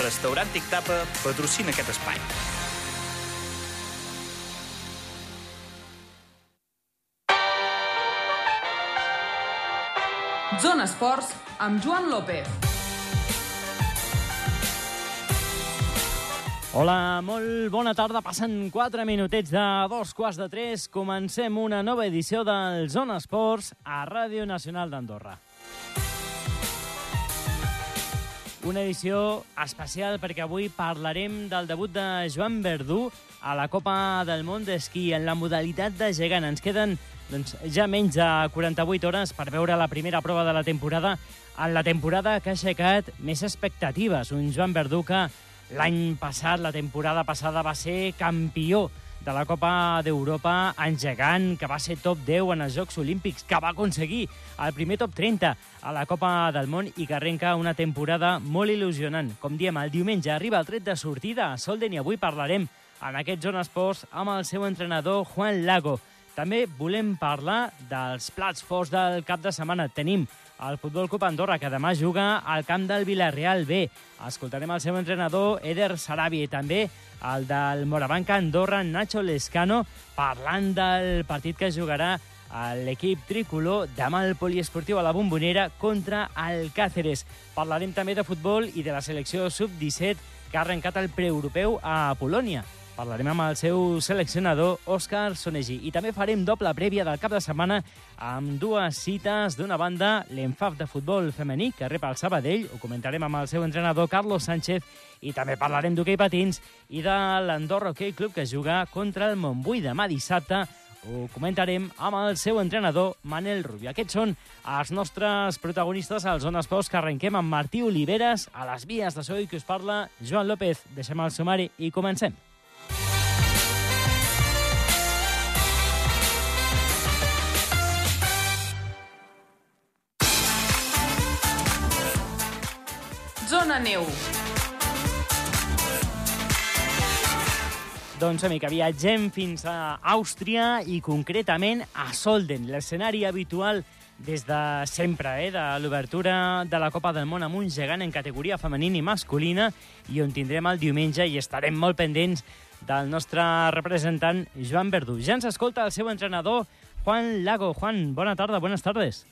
Restaurant Tic Tapa patrocina aquest espai. Zona Esports amb Joan López. Hola, molt bona tarda. Passen 4 minutets de dos quarts de tres. Comencem una nova edició del Zona Esports a Ràdio Nacional d'Andorra. Una edició especial perquè avui parlarem del debut de Joan Verdú a la Copa del Món d'Esquí en la modalitat de gegant. Ens queden doncs, ja menys de 48 hores per veure la primera prova de la temporada en la temporada que ha aixecat més expectatives. Un Joan Verdú que l'any passat, la temporada passada, va ser campió de la Copa d'Europa en gegant, que va ser top 10 en els Jocs Olímpics, que va aconseguir el primer top 30 a la Copa del Món i que arrenca una temporada molt il·lusionant. Com diem, el diumenge arriba el tret de sortida a Solden i avui parlarem en aquest Zona Esports amb el seu entrenador Juan Lago. També volem parlar dels plats forts del cap de setmana. Tenim el Futbol Club Andorra, que demà juga al camp del Villarreal B. Escoltarem el seu entrenador, Eder Sarabi, i també el del Morabanca Andorra, Nacho Lescano, parlant del partit que jugarà l'equip tricolor demà al poliesportiu a la Bombonera contra el Càceres. Parlarem també de futbol i de la selecció sub-17 que ha arrencat el preeuropeu a Polònia. Parlarem amb el seu seleccionador, Òscar Sonegi. I també farem doble prèvia del cap de setmana amb dues cites. D'una banda, l'enfaf de futbol femení, que rep el Sabadell. Ho comentarem amb el seu entrenador, Carlos Sánchez. I també parlarem d'hoquei patins i de l'Andorra Hockey Club, que juga contra el Montbui demà dissabte ho comentarem amb el seu entrenador, Manel Rubio. Aquests són els nostres protagonistes al Zona Esports que arrenquem amb Martí Oliveres a les vies de so i que us parla Joan López. Deixem el sumari i comencem. Neu. Doncs, amica, viatgem fins a Àustria i concretament a Solden, l'escenari habitual des de sempre, eh, de l'obertura de la Copa del Món amb un gegant en categoria femenina i masculina i on tindrem el diumenge i estarem molt pendents del nostre representant Joan Verdú. Ja ens escolta el seu entrenador Juan Lago. Juan, bona tarda, buenas tardes.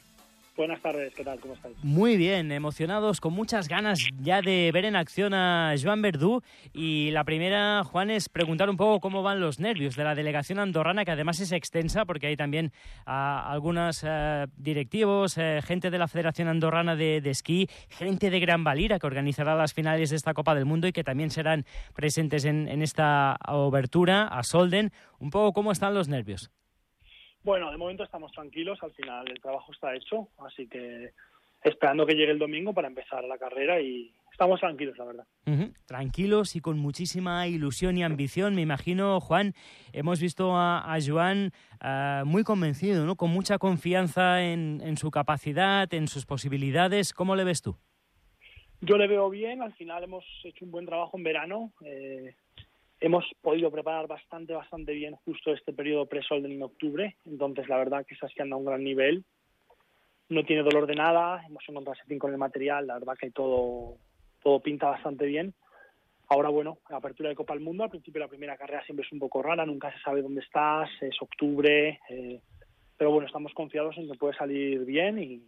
Buenas tardes, ¿qué tal? ¿Cómo estáis? Muy bien, emocionados, con muchas ganas ya de ver en acción a Joan Verdú. Y la primera, Juan, es preguntar un poco cómo van los nervios de la delegación andorrana, que además es extensa, porque hay también uh, algunos uh, directivos, uh, gente de la Federación Andorrana de, de, Esquí, gente de Gran Valira, que organizará las finales de esta Copa del Mundo y que también serán presentes en, en esta obertura a Solden. Un poco cómo están los nervios. Bueno, de momento estamos tranquilos, al final el trabajo está hecho, así que esperando que llegue el domingo para empezar la carrera y estamos tranquilos, la verdad. Uh -huh. Tranquilos y con muchísima ilusión y ambición, me imagino, Juan. Hemos visto a, a Joan uh, muy convencido, ¿no? con mucha confianza en, en, su capacidad, en sus posibilidades. ¿Cómo le ves tú? Yo le veo bien, al final hemos hecho un buen trabajo en verano. Eh, hemos podido preparar bastante, bastante bien justo este periodo pre-sol en octubre, entonces la verdad que está haciendo a un gran nivel. No tiene dolor de nada, hemos encontrado setting con el material, la verdad que todo, todo pinta bastante bien. Ahora, bueno, la apertura de Copa del Mundo, al principio la primera carrera siempre es un poco rara, nunca se sabe dónde estás, es octubre, eh, pero bueno, estamos confiados en que puede salir bien y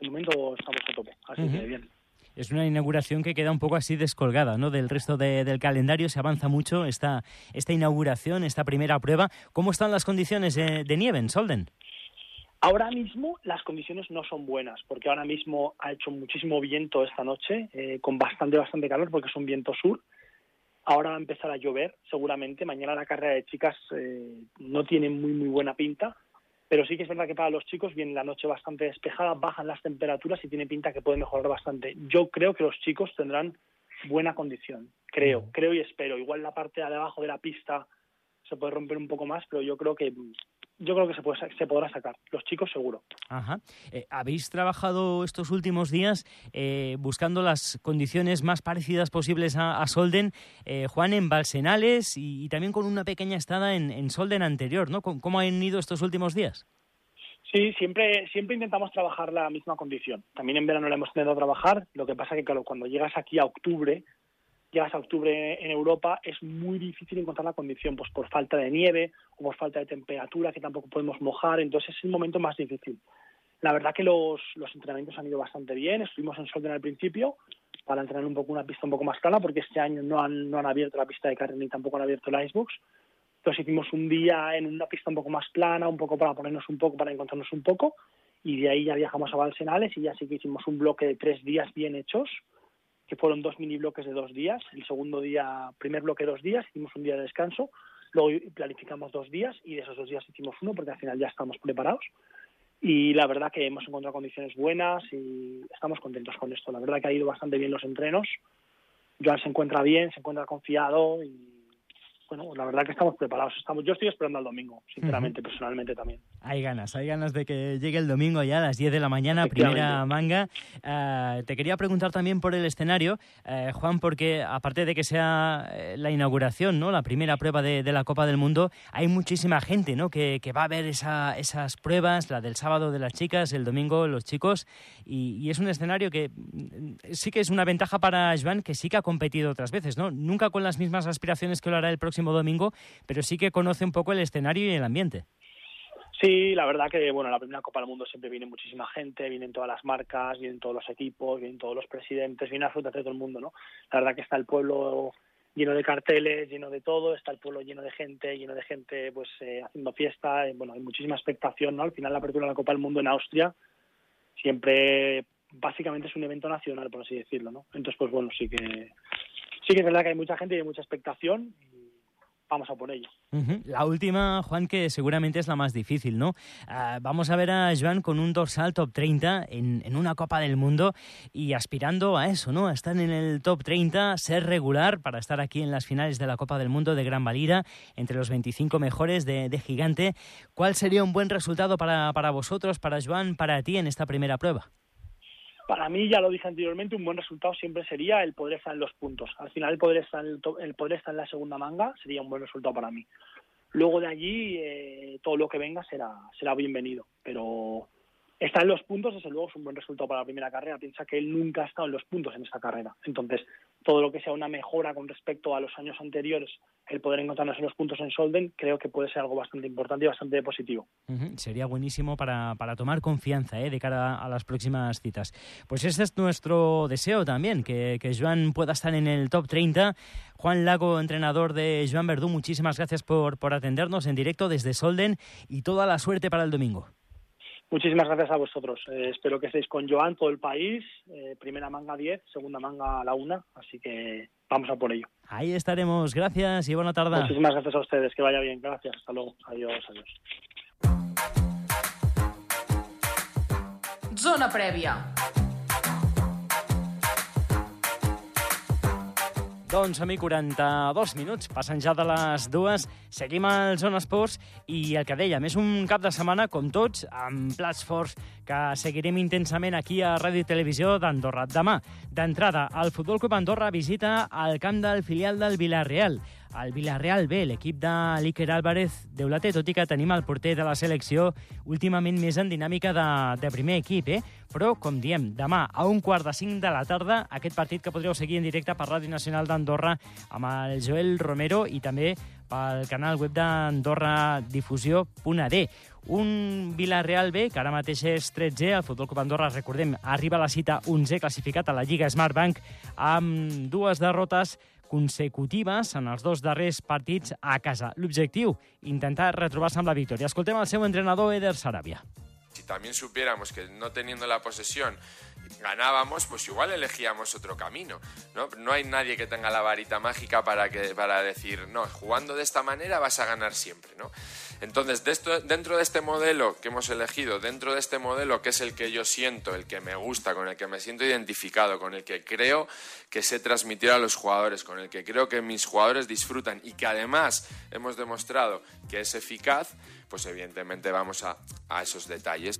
de momento estamos a tope, así uh -huh. que bien es una inauguración que queda un poco así descolgada ¿no? del resto de, del calendario. Se avanza mucho esta, esta inauguración, esta primera prueba. ¿Cómo están las condiciones de, nieve en Solden? Ahora mismo las condiciones no son buenas, porque ahora mismo ha hecho muchísimo viento esta noche, eh, con bastante, bastante calor, porque es un viento sur. Ahora va a empezar a llover, seguramente. Mañana la carrera de chicas eh, no tiene muy, muy buena pinta. Pero sí que es verdad que para los chicos viene la noche bastante despejada, bajan las temperaturas y tiene pinta que puede mejorar bastante. Yo creo que los chicos tendrán buena condición, creo, mm. creo y espero. Igual la parte de abajo de la pista se puede romper un poco más, pero yo creo que yo creo que se, puede, se podrá sacar. Los chicos seguro. Ajá. Eh, ¿Habéis trabajado estos últimos días eh, buscando las condiciones más parecidas posibles a, a Solden, eh, Juan, en Balsenales y, y, también con una pequeña estada en, en Solden anterior, ¿no? ¿Cómo, ¿Cómo, han ido estos últimos días? Sí, siempre, siempre intentamos trabajar la misma condición. También en verano la hemos intentado trabajar. Lo que pasa que, claro, cuando llegas aquí a octubre, llegas a octubre en Europa, es muy difícil encontrar la condición, pues por falta de nieve o por falta de temperatura, que tampoco podemos mojar, entonces es el momento más difícil. La verdad que los, los entrenamientos han ido bastante bien, estuvimos en Solden al principio para entrenar un poco una pista un poco más plana, porque este año no han, no han abierto la pista de carne ni tampoco han abierto el Icebox. Entonces hicimos un día en una pista un poco más plana, un poco para ponernos un poco, para encontrarnos un poco, y de ahí ya viajamos a Valsenales y ya sí que hicimos un bloque de tres días bien hechos, que fueron dos mini bloques de dos días. El segundo día, primer bloque dos días, hicimos un día de descanso, luego planificamos dos días y de esos dos días hicimos uno porque al final ya estamos preparados. Y la verdad que hemos encontrado condiciones buenas y estamos contentos con esto. La verdad que ha ido bastante bien los entrenos. Joan se encuentra bien, se encuentra confiado y bueno, la verdad que estamos preparados. Estamos, yo estoy esperando al domingo, sinceramente, personalmente también. Hay ganas, hay ganas de que llegue el domingo ya a las 10 de la mañana, primera manga. Eh, te quería preguntar también por el escenario, eh, Juan, porque aparte de que sea eh, la inauguración, ¿no? la primera prueba de, la Copa del Mundo, hay muchísima gente ¿no? que, va a ver esa, esas pruebas, la del sábado de las chicas, el domingo los chicos, y, y, es un escenario que mm, sí que es una ventaja para Joan, que sí que ha competido otras veces, ¿no? nunca con las mismas aspiraciones que lo hará el próximo domingo, pero sí que conoce un poco el escenario y el ambiente. Sí, la verdad que bueno, la primera Copa del Mundo siempre viene muchísima gente, vienen todas las marcas, vienen todos los equipos, vienen todos los presidentes, viene absolutamente todo el mundo, ¿no? La verdad que está el pueblo lleno de carteles, lleno de todo, está el pueblo lleno de gente, lleno de gente pues eh, haciendo fiesta, bueno, hay muchísima expectación, ¿no? Al final la apertura de la Copa del Mundo en Austria siempre básicamente es un evento nacional, por así decirlo, ¿no? Entonces, pues bueno, sí que sí que es verdad que hay mucha gente y hay mucha expectación vamos a por ello. La última, Juan, que seguramente es la más difícil, ¿no? Ah, vamos a ver a Joan con un dorsal top 30 en, en, una Copa del Mundo y aspirando a eso, ¿no? Estar en el top 30, ser regular para estar aquí en las finales de la Copa del Mundo de Gran Valira, entre los 25 mejores de, de gigante. ¿Cuál sería un buen resultado para, para vosotros, para Joan, para ti en esta primera prueba? Para mí, ya lo dije anteriormente, un buen resultado siempre sería el poder estar en los puntos. Al final, el poder estar en, el, poder estar en la segunda manga sería un buen resultado para mí. Luego de allí, eh, todo lo que venga será, será bienvenido. Pero estar en los puntos, desde luego, es un buen resultado para la primera carrera. Piensa que él nunca ha estado en los puntos en esta carrera. Entonces, todo lo que sea una mejora con respecto a los años anteriores, el poder encontrarnos en los puntos en Solden, creo que puede ser algo bastante importante y bastante positivo. Sería buenísimo para, para tomar confianza ¿eh? de cara a las próximas citas. Pues ese es nuestro deseo también, que, que Joan pueda estar en el top 30. Juan Lago, entrenador de Joan Verdú, muchísimas gracias por, por atendernos en directo desde Solden y toda la suerte para el domingo. Muchísimas gracias a vosotros. Eh, espero que estéis con Joan, todo el país. Eh, primera manga 10, segunda manga a la 1. Así que vamos a por ello. Ahí estaremos. Gracias y buena tarde. Muchísimas gracias a ustedes. Que vaya bien. Gracias. Hasta luego. Adiós. Adiós. Zona prèvia. Doncs, a mi, 42 minuts, passen ja de les dues, seguim al Zona Esports i el que dèiem, és un cap de setmana, com tots, amb plats forts que seguirem intensament aquí a Ràdio i Televisió d'Andorra. Demà, d'entrada, el Futbol Club Andorra visita el camp del filial del Villarreal el Villarreal B, l'equip de l'Iker Álvarez Deulaté, tot i que tenim el porter de la selecció últimament més en dinàmica de, de primer equip, eh? Però, com diem, demà a un quart de cinc de la tarda, aquest partit que podreu seguir en directe per Ràdio Nacional d'Andorra amb el Joel Romero i també pel canal web d'Andorra Difusió.d. Un Villarreal B, que ara mateix és 13, el Futbol Club Andorra, recordem, arriba a la cita 11 classificat a la Lliga Smartbank amb dues derrotes consecutives en els dos darrers partits a casa. L'objectiu, intentar retrobar-se amb la victòria. Escoltem el seu entrenador, Eder Sarabia. Si también supiéramos que no teniendo la posesión ganábamos, pues igual elegíamos otro camino. ¿no? no hay nadie que tenga la varita mágica para, que, para decir, no, jugando de esta manera vas a ganar siempre. ¿no? Entonces, dentro de este modelo que hemos elegido, dentro de este modelo que es el que yo siento, el que me gusta, con el que me siento identificado, con el que creo que sé transmitir a los jugadores, con el que creo que mis jugadores disfrutan y que además hemos demostrado que es eficaz, pues evidentemente vamos a, a esos detalles.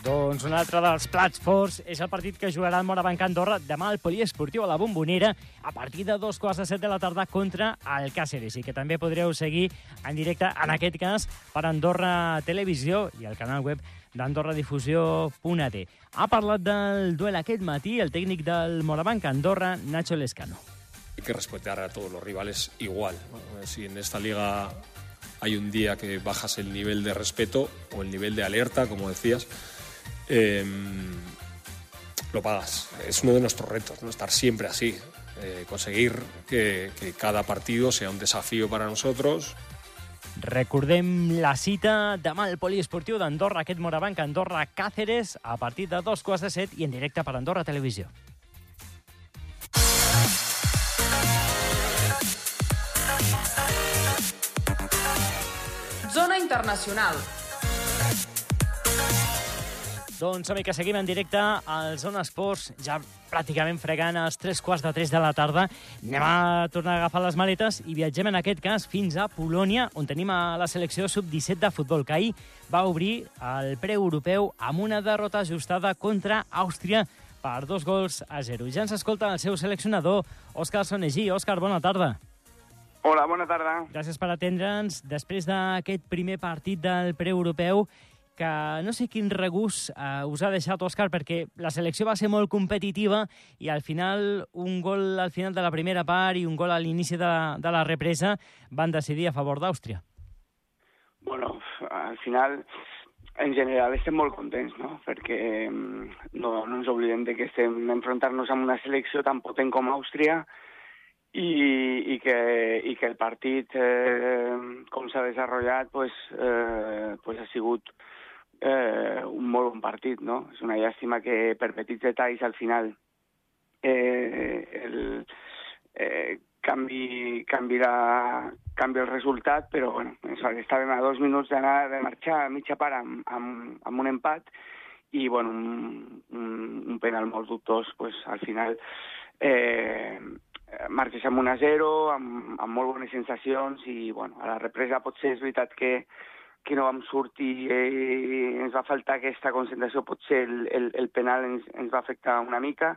Doncs un altre dels plats forts és el partit que jugarà el Morabanc Andorra demà al Poliesportiu a la Bombonera a partir de dos quarts de set de la tarda contra el Càceres i que també podreu seguir en directe, en aquest cas, per Andorra Televisió i el canal web d'AndorraDifusió.at. Ha parlat del duel aquest matí el tècnic del Morabanc Andorra, Nacho Lescano. Hay que respetar a todos los rivales igual. Si en esta liga hay un día que bajas el nivel de respeto o el nivel de alerta, como decías, eh, lo pagas. Es uno de nuestros retos, ¿no? estar siempre así, eh, conseguir que, que cada partido sea un desafío para nosotros, Recordem la cita demà al Poliesportiu d'Andorra, aquest Morabanc Andorra Càceres, a partir de dos quarts de set i en directe per Andorra Televisió. Zona Internacional. Doncs som que seguim en directe al Zona Esports, ja pràcticament fregant els tres quarts de tres de la tarda. Anem a tornar a agafar les maletes i viatgem en aquest cas fins a Polònia, on tenim a la selecció sub-17 de futbol, que ahir va obrir el pre-europeu amb una derrota ajustada contra Àustria per dos gols a zero. Ja ens escolta el seu seleccionador, Òscar Sonegí. Òscar, bona tarda. Hola, bona tarda. Gràcies per atendre'ns. Després d'aquest primer partit del pre-europeu, que no sé quin regús eh, us ha deixat, Òscar, perquè la selecció va ser molt competitiva i al final un gol al final de la primera part i un gol a l'inici de, de la represa van decidir a favor d'Àustria. Bueno, al final, en general, estem molt contents, no? Perquè mm, no, no ens oblidem de que estem enfrontant-nos amb una selecció tan potent com Àustria i, i, que, i que el partit, eh, com s'ha desenvolupat, pues, eh, pues ha sigut eh, un molt bon partit, no? És una llàstima que per petits detalls al final eh, el, eh, canvi, canvi, la, canvi el resultat, però bueno, estàvem a dos minuts d'anar de marxar a mitja part amb, amb, amb un empat i bueno, un, un, un penal molt dubtós, pues, al final eh, marxes amb 1 a 0, amb, amb molt bones sensacions i bueno, a la represa potser és veritat que, que no vam sortir eh, ens va faltar aquesta concentració, potser el, el, el penal ens, ens va afectar una mica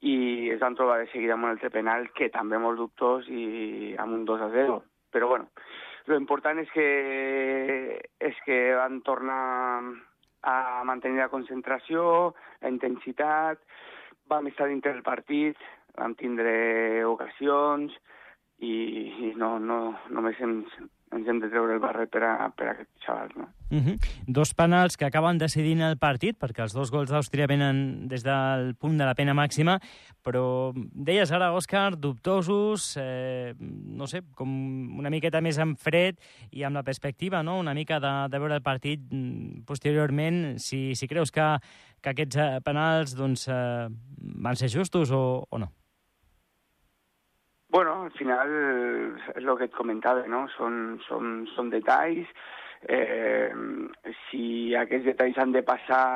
i es van trobar de seguida amb un altre penal que també molt dubtós i amb un 2 a 0. Però bueno, lo important és que, és que van tornar a mantenir la concentració, la intensitat, vam estar dintre del partit, vam tindre ocasions i, i no, no, només ens, ens hem de treure el barret per a, per a aquests xavals, no? Uh -huh. Dos penals que acaben decidint el partit, perquè els dos gols d'Àustria venen des del punt de la pena màxima, però deies ara, Òscar, dubtosos, eh, no sé, com una miqueta més en fred i amb la perspectiva, no?, una mica de, de veure el partit mm, posteriorment, si, si creus que, que aquests eh, penals doncs, eh, van ser justos o, o no? Bueno, al final és el que et comentava, no? Són, són, són detalls. Eh, si aquests detalls han de passar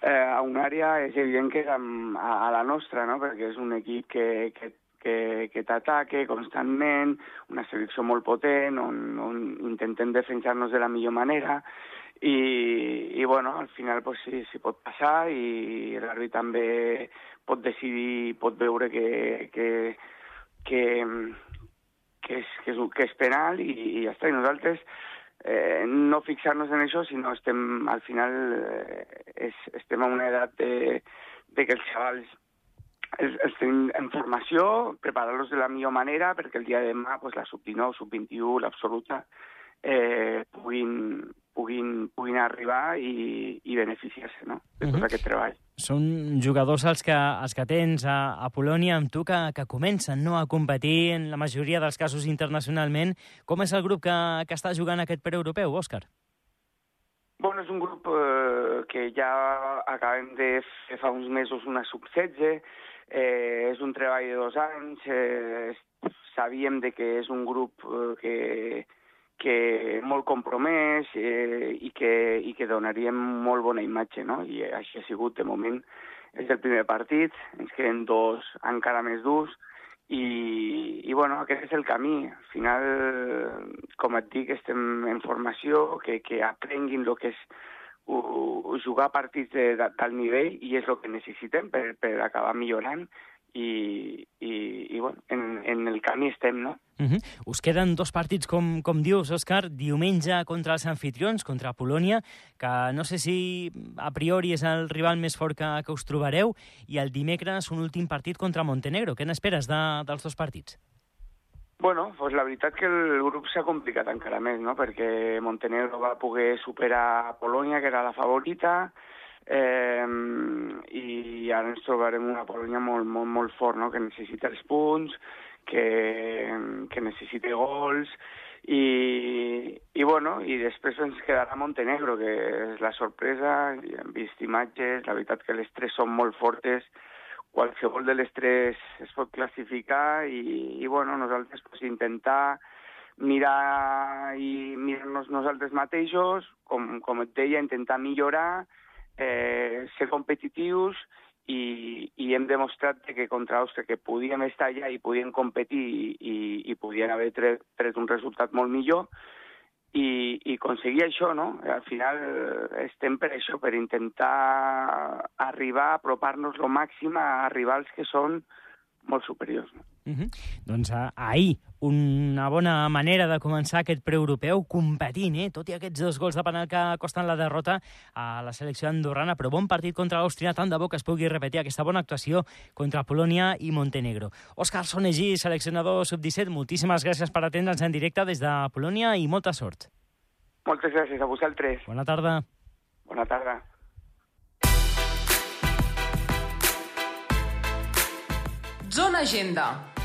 eh, a una àrea, és evident que és amb, a, a la nostra, no? Perquè és un equip que, que, que, que t'ataque constantment, una selecció molt potent, on, on intentem defensar-nos de la millor manera, i, i bueno, al final pues, sí, sí pot passar i l'àrbit també pot decidir, pot veure que, que, que, que, és, que, és, que és penal i, i ja està. I nosaltres eh, no fixar-nos en això, sinó estem, al final eh, és, estem en una edat de, de que els xavals els, els tenim en formació, preparar-los de la millor manera perquè el dia de demà pues, la sub-19, sub-21, l'absoluta, eh, puguin, puguin, puguin arribar i, i beneficiar-se no? de tot uh -huh. aquest treball. Són jugadors els que, els que tens a, a Polònia amb tu que, que comencen no, a competir en la majoria dels casos internacionalment. Com és el grup que, que està jugant aquest preeuropeu, Òscar? Bueno, és un grup eh, que ja acabem de fer fa uns mesos una sub-16, eh, és un treball de dos anys, eh, sabíem de que és un grup eh, que, que molt compromès eh, i, que, i que donaríem molt bona imatge, no? I així ha sigut, de moment, és el primer partit, ens queden dos encara més durs, i, i bueno, aquest és el camí. Al final, com et dic, estem en formació, que, que aprenguin el que és jugar partits de, de nivell i és el que necessitem per, per acabar millorant i, i, i bueno, en, en el camí estem, no? Uh -huh. Us queden dos partits, com, com dius, Òscar, diumenge contra els anfitrions, contra Polònia, que no sé si a priori és el rival més fort que, que us trobareu, i el dimecres un últim partit contra Montenegro. Què n'esperes de, dels dos partits? Bueno, pues la veritat que el grup s'ha complicat encara més, no? perquè Montenegro va poder superar Polònia, que era la favorita, eh, i ara ens trobarem una Polònia molt, molt, molt fort, no? que necessita els punts, que, que necessita gols, i, i, bueno, i després ens quedarà Montenegro, que és la sorpresa, i hem vist imatges, la veritat que les tres són molt fortes, qualsevol de les tres es pot classificar i, i bueno, nosaltres pues, intentar mirar i mirar-nos nosaltres mateixos, com, com et deia, intentar millorar, eh, ser competitius i, i hem demostrat que contra Àustria que podíem estar allà i podíem competir i, i, i podien haver tret, tret un resultat molt millor i, i aconseguir això, no? Al final estem per això, per intentar arribar, apropar-nos lo màxim a rivals que són molt superiors. No? Uh -huh. Doncs uh, ahir, una bona manera de començar aquest preeuropeu competint, eh? tot i aquests dos gols de penal que costen la derrota a la selecció andorrana, però bon partit contra l'Àustria, tant de bo que es pugui repetir aquesta bona actuació contra Polònia i Montenegro. Òscar Sonegí, seleccionador sub-17, moltíssimes gràcies per atendre'ns en directe des de Polònia i molta sort. Moltes gràcies a vosaltres. Bona tarda. Bona tarda. Zona Agenda.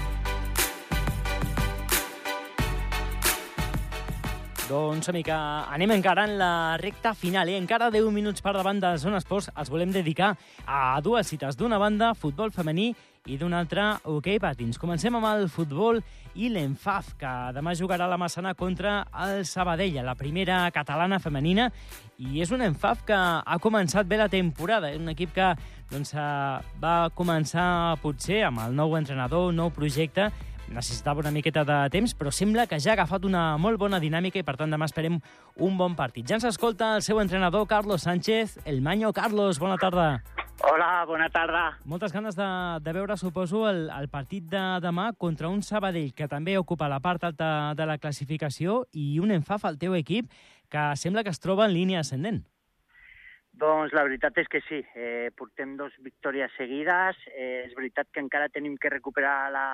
Doncs, amica, anem encara en la recta final. Eh? Encara 10 minuts per davant de Zona Esports els volem dedicar a dues cites. D'una banda, futbol femení i d'una altra, hoquei okay, patins. Comencem amb el futbol i l'Enfaf, que demà jugarà la Massana contra el Sabadell, la primera catalana femenina, i és un Enfaf que ha començat bé la temporada. És un equip que doncs, eh, va començar potser amb el nou entrenador, nou projecte, necessitava una miqueta de temps, però sembla que ja ha agafat una molt bona dinàmica i, per tant, demà esperem un bon partit. Ja ens escolta el seu entrenador, Carlos Sánchez. El Manyo. Carlos, bona tarda. Hola, bona tarda. Moltes ganes de, de veure, suposo, el, el partit de demà contra un Sabadell que també ocupa la part alta de la classificació i un enfaf al teu equip que sembla que es troba en línia ascendent. Doncs la veritat és que sí, eh, portem dos victòries seguides. Eh, és veritat que encara tenim que recuperar la,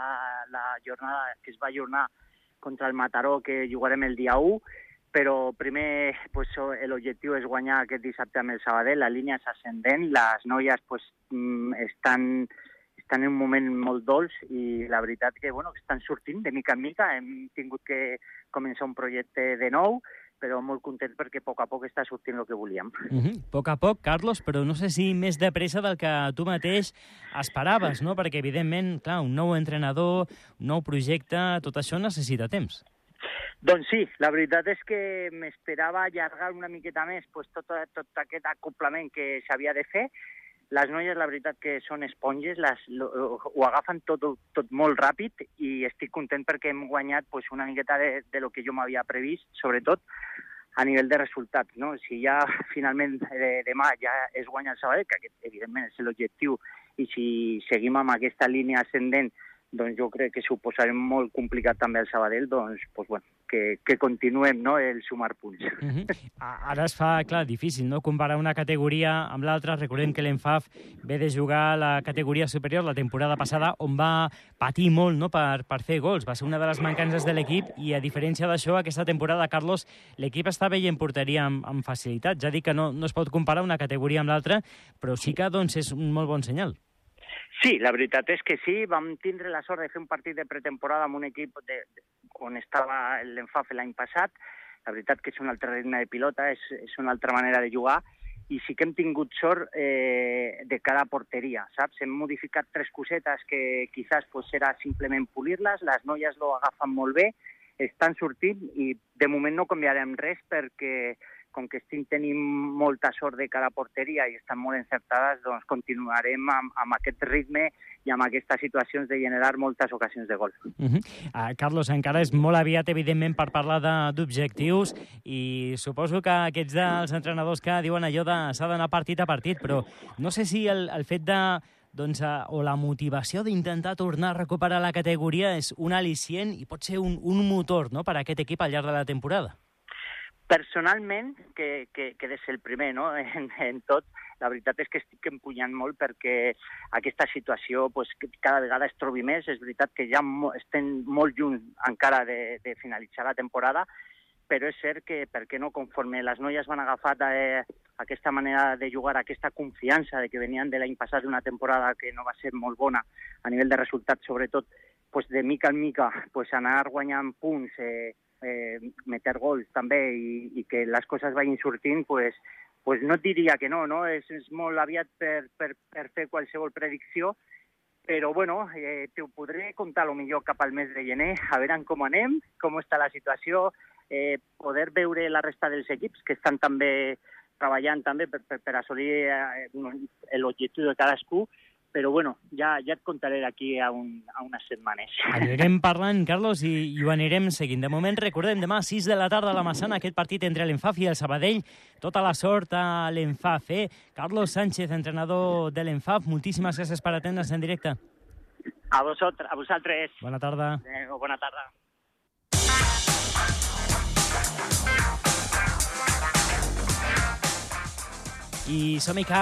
la jornada que es va ajornar contra el Mataró, que jugarem el dia 1, però primer pues, l'objectiu és guanyar aquest dissabte amb el Sabadell, la línia és ascendent, les noies pues, mm, estan, estan en un moment molt dolç i la veritat que bueno, estan sortint de mica en mica, hem tingut que començar un projecte de nou, però molt content perquè a poc a poc està sortint el que volíem. Uh -huh. A poc a poc, Carlos, però no sé si més de pressa del que tu mateix esperaves, no? Perquè, evidentment, clar, un nou entrenador, un nou projecte, tot això necessita temps. Doncs sí, la veritat és que m'esperava allargar una miqueta més pues, tot, tot aquest acoplament que s'havia de fer, les noies, la veritat, que són esponges, les, lo, ho agafen tot, tot molt ràpid i estic content perquè hem guanyat pues, una miqueta de, de lo que jo m'havia previst, sobretot a nivell de resultats. No? Si ja finalment de, demà ja es guanya el Sabadell, que aquest, evidentment és l'objectiu, i si seguim amb aquesta línia ascendent doncs jo crec que s'ho posarem molt complicat també al Sabadell, doncs, doncs bueno, que, que continuem no, el sumar punts. Uh. -huh. Ara es fa, clar, difícil, no?, comparar una categoria amb l'altra. Recordem que l'Enfaf ve de jugar la categoria superior la temporada passada, on va patir molt no, per, per fer gols. Va ser una de les mancances de l'equip i, a diferència d'això, aquesta temporada, Carlos, l'equip està veient porteria amb, amb facilitat. Ja dic que no, no es pot comparar una categoria amb l'altra, però sí que doncs, és un molt bon senyal. Sí, la veritat és que sí. Vam tindre la sort de fer un partit de pretemporada amb un equip de, on estava l'Enfafe l'any passat. La veritat que és un altre ritme de pilota, és, és una altra manera de jugar i sí que hem tingut sort eh, de cada porteria, saps? Hem modificat tres cosetes que quizás pues, era simplement polir-les, les noies lo agafen molt bé, estan sortint i de moment no canviarem res perquè com que estic tenint molta sort de cara a porteria i estan molt encertades, doncs continuarem amb, amb aquest ritme i amb aquestes situacions de generar moltes ocasions de gol. Uh -huh. uh, Carlos, encara és molt aviat, evidentment, per parlar d'objectius i suposo que aquests dels entrenadors que diuen allò de s'ha d'anar partit a partit, però no sé si el, el fet de doncs, uh, o la motivació d'intentar tornar a recuperar la categoria és un al·licient i pot ser un, un motor no?, per a aquest equip al llarg de la temporada. Personalment, que, que, que de ser el primer no? en, en tot, la veritat és que estic empunyant molt perquè aquesta situació pues, cada vegada es trobi més. És veritat que ja estem molt lluny encara de, de finalitzar la temporada, però és cert que, per què no, conforme les noies van agafar eh, aquesta manera de jugar, aquesta confiança de que venien de l'any passat d'una temporada que no va ser molt bona a nivell de resultats, sobretot, pues, de mica en mica pues, anar guanyant punts, eh, eh, meter gols també i, i que les coses vagin sortint, pues, pues no et diria que no, no? És, és molt aviat per, per, per fer qualsevol predicció, però bueno, eh, t'ho podré contar lo millor cap al mes de gener, a veure com anem, com està la situació, eh, poder veure la resta dels equips que estan també treballant també per, per, per assolir eh, l'objectiu de cadascú, però bueno, ja, ja et contaré d'aquí a, un, a unes setmanes. Anirem parlant, Carlos, i, i ho anirem seguint. De moment, recordem, demà a 6 de la tarda a la Massana, aquest partit entre l'Enfaf i el Sabadell. Tota la sort a l'Enfaf, eh? Carlos Sánchez, entrenador de l'Enfaf, moltíssimes gràcies per atendre's en directe. A vosaltres. A vosaltres. Bona tarda. Adéu, bona tarda. I som que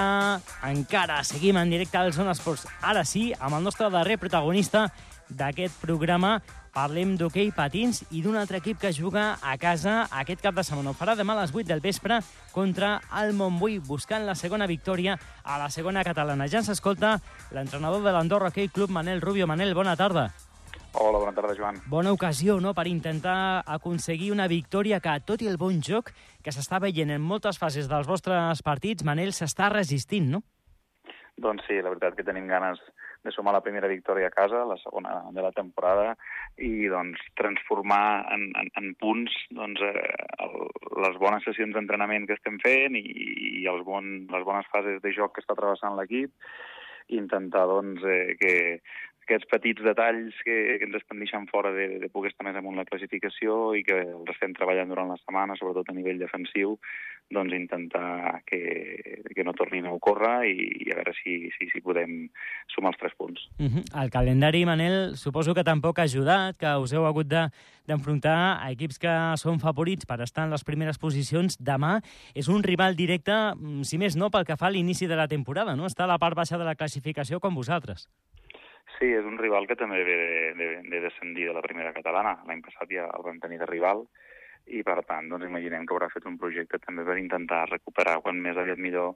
encara seguim en directe al Zona Esports. Ara sí, amb el nostre darrer protagonista d'aquest programa, parlem d'hoquei patins i d'un altre equip que juga a casa aquest cap de setmana. Ho farà demà a les 8 del vespre contra el Montbui, buscant la segona victòria a la segona catalana. Ja ens escolta l'entrenador de l'Andorra Hockey Club, Manel Rubio. Manel, bona tarda. Hola, bona tarda, Joan. Bona ocasió, no?, per intentar aconseguir una victòria que, tot i el bon joc que s'està veient en moltes fases dels vostres partits, Manel s'està resistint, no? Doncs sí, la veritat que tenim ganes de sumar la primera victòria a casa, la segona de la temporada, i doncs transformar en, en, en punts doncs, eh, el, les bones sessions d'entrenament que estem fent i, i els bon, les bones fases de joc que està travessant l'equip, intentar doncs, eh, que aquests petits detalls que, que ens estan deixant fora de, de poder estar més amunt la classificació i que els estem treballant durant la setmana, sobretot a nivell defensiu, doncs intentar que, que no tornin a ocórrer i, i a veure si, si, si podem sumar els tres punts. Uh -huh. El calendari, Manel, suposo que tampoc ha ajudat, que us heu hagut d'enfrontar de, a equips que són favorits per estar en les primeres posicions. Demà és un rival directe, mm, si més no, pel que fa a l'inici de la temporada, no? Està a la part baixa de la classificació com vosaltres. Sí, és un rival que també ve de, de, de descendir de la primera catalana. L'any passat ja el vam tenir de rival i, per tant, doncs imaginem que haurà fet un projecte també per intentar recuperar quan més aviat millor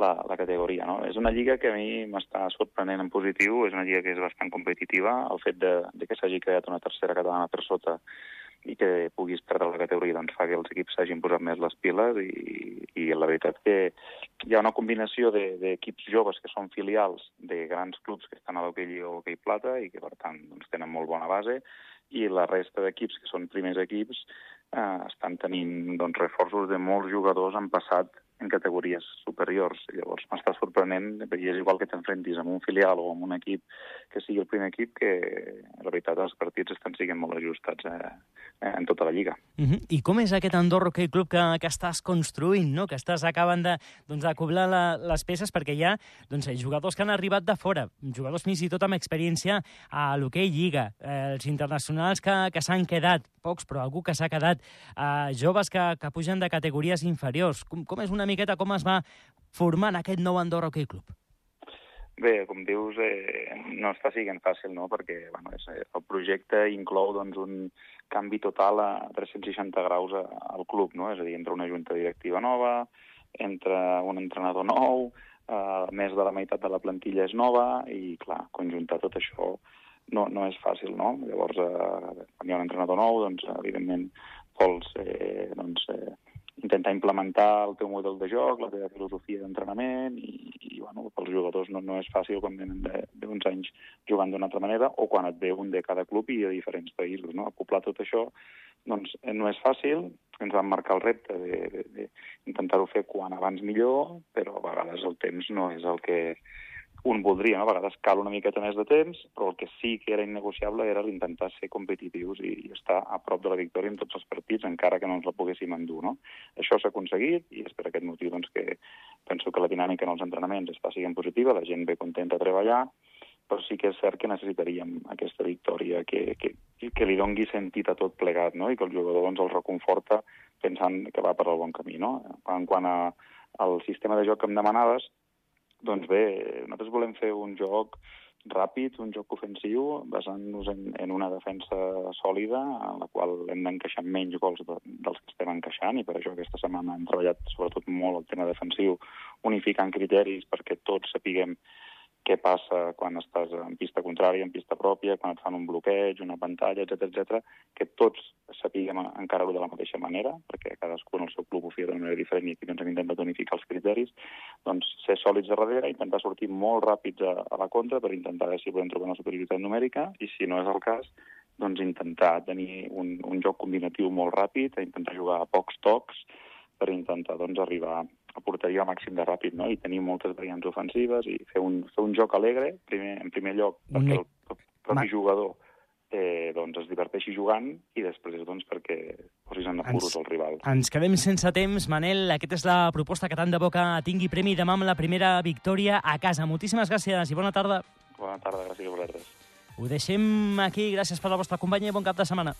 la, la categoria. No? És una lliga que a mi m'està sorprenent en positiu, és una lliga que és bastant competitiva. El fet de, de que s'hagi creat una tercera catalana per sota i que puguis perdre la categoria doncs, fa que els equips s'hagin posat més les piles i, i la veritat que hi ha una combinació d'equips de, joves que són filials de grans clubs que estan a l'hoquei o l'hoquei Plata i que per tant doncs, tenen molt bona base i la resta d'equips que són primers equips eh, estan tenint doncs, reforços de molts jugadors en passat en categories superiors. Llavors m'està sorprenent, perquè és igual que t'enfrentis amb un filial o amb un equip que sigui el primer equip, que la veritat els partits estan siguent molt ajustats eh, en tota la lliga. Uh -huh. I com és aquest Andorra Hockey Club que, que estàs construint, no? que estàs acabant de, doncs, acoblar la, les peces perquè hi ha doncs, jugadors que han arribat de fora, jugadors fins i tot amb experiència a l'hoquei Lliga, eh, els internacionals que, que s'han quedat, pocs, però algú que s'ha quedat, eh, joves que, que pugen de categories inferiors. Com, com és una miqueta com es va formant aquest nou Andorra Hockey Club? Bé, com dius, eh, no està siguent fàcil, no?, perquè bueno, és, eh, el projecte inclou doncs, un canvi total a 360 graus a, al club, no? És a dir, entre una junta directiva nova, entre un entrenador nou, eh, més de la meitat de la plantilla és nova i, clar, conjuntar tot això no, no és fàcil, no? Llavors, eh, quan hi ha un entrenador nou, doncs, evidentment, vols eh, doncs, eh, intentar implementar el teu model de joc, la teva filosofia d'entrenament i, i bueno, pels jugadors no, no és fàcil quan venen d'uns anys jugant d'una altra manera o quan et ve un de cada club i de diferents països. No? Acoplar tot això doncs, no és fàcil, ens vam marcar el repte d'intentar-ho fer quan abans millor, però a vegades el temps no és el que, un voldria, no? a vegades cal una miqueta més de temps, però el que sí que era innegociable era l'intentar ser competitius i, i estar a prop de la victòria en tots els partits, encara que no ens la poguéssim endur. No? Això s'ha aconseguit i és per aquest motiu doncs, que penso que la dinàmica en els entrenaments està sent positiva, la gent ve contenta a treballar, però sí que és cert que necessitaríem aquesta victòria que, que, que li dongui sentit a tot plegat no? i que el jugador doncs, el reconforta pensant que va per al bon camí. No? En quant a, al sistema de joc que em demanaves, doncs bé, nosaltres volem fer un joc ràpid, un joc ofensiu, basant-nos en, en una defensa sòlida, en la qual hem d'encaixar menys gols de, dels que estem encaixant, i per això aquesta setmana hem treballat sobretot molt el tema defensiu, unificant criteris perquè tots sapiguem què passa quan estàs en pista contrària, en pista pròpia, quan et fan un bloqueig, una pantalla, etc etc, que tots sapiguem encara-ho de la mateixa manera, perquè cadascú en el seu club ho feia d'una manera diferent i aquí doncs, hem intentat unificar els criteris, doncs ser sòlids a darrere, intentar sortir molt ràpids a, a la contra per intentar veure si podem trobar una superioritat numèrica i si no és el cas, doncs intentar tenir un, un joc combinatiu molt ràpid, intentar jugar a pocs tocs per intentar doncs, arribar a porteria màxim de ràpid, no? i tenir moltes variants ofensives i fer un, fer un joc alegre, primer, en primer lloc, perquè el propi Ma... jugador eh, doncs es diverteixi jugant i després doncs, perquè posis en apuros ens, el rival. Ens quedem sense temps, Manel. Aquesta és la proposta que tant de boca tingui premi demà amb la primera victòria a casa. Moltíssimes gràcies i bona tarda. Bona tarda, gràcies a vosaltres. Ho deixem aquí. Gràcies per la vostra companyia i bon cap de setmana.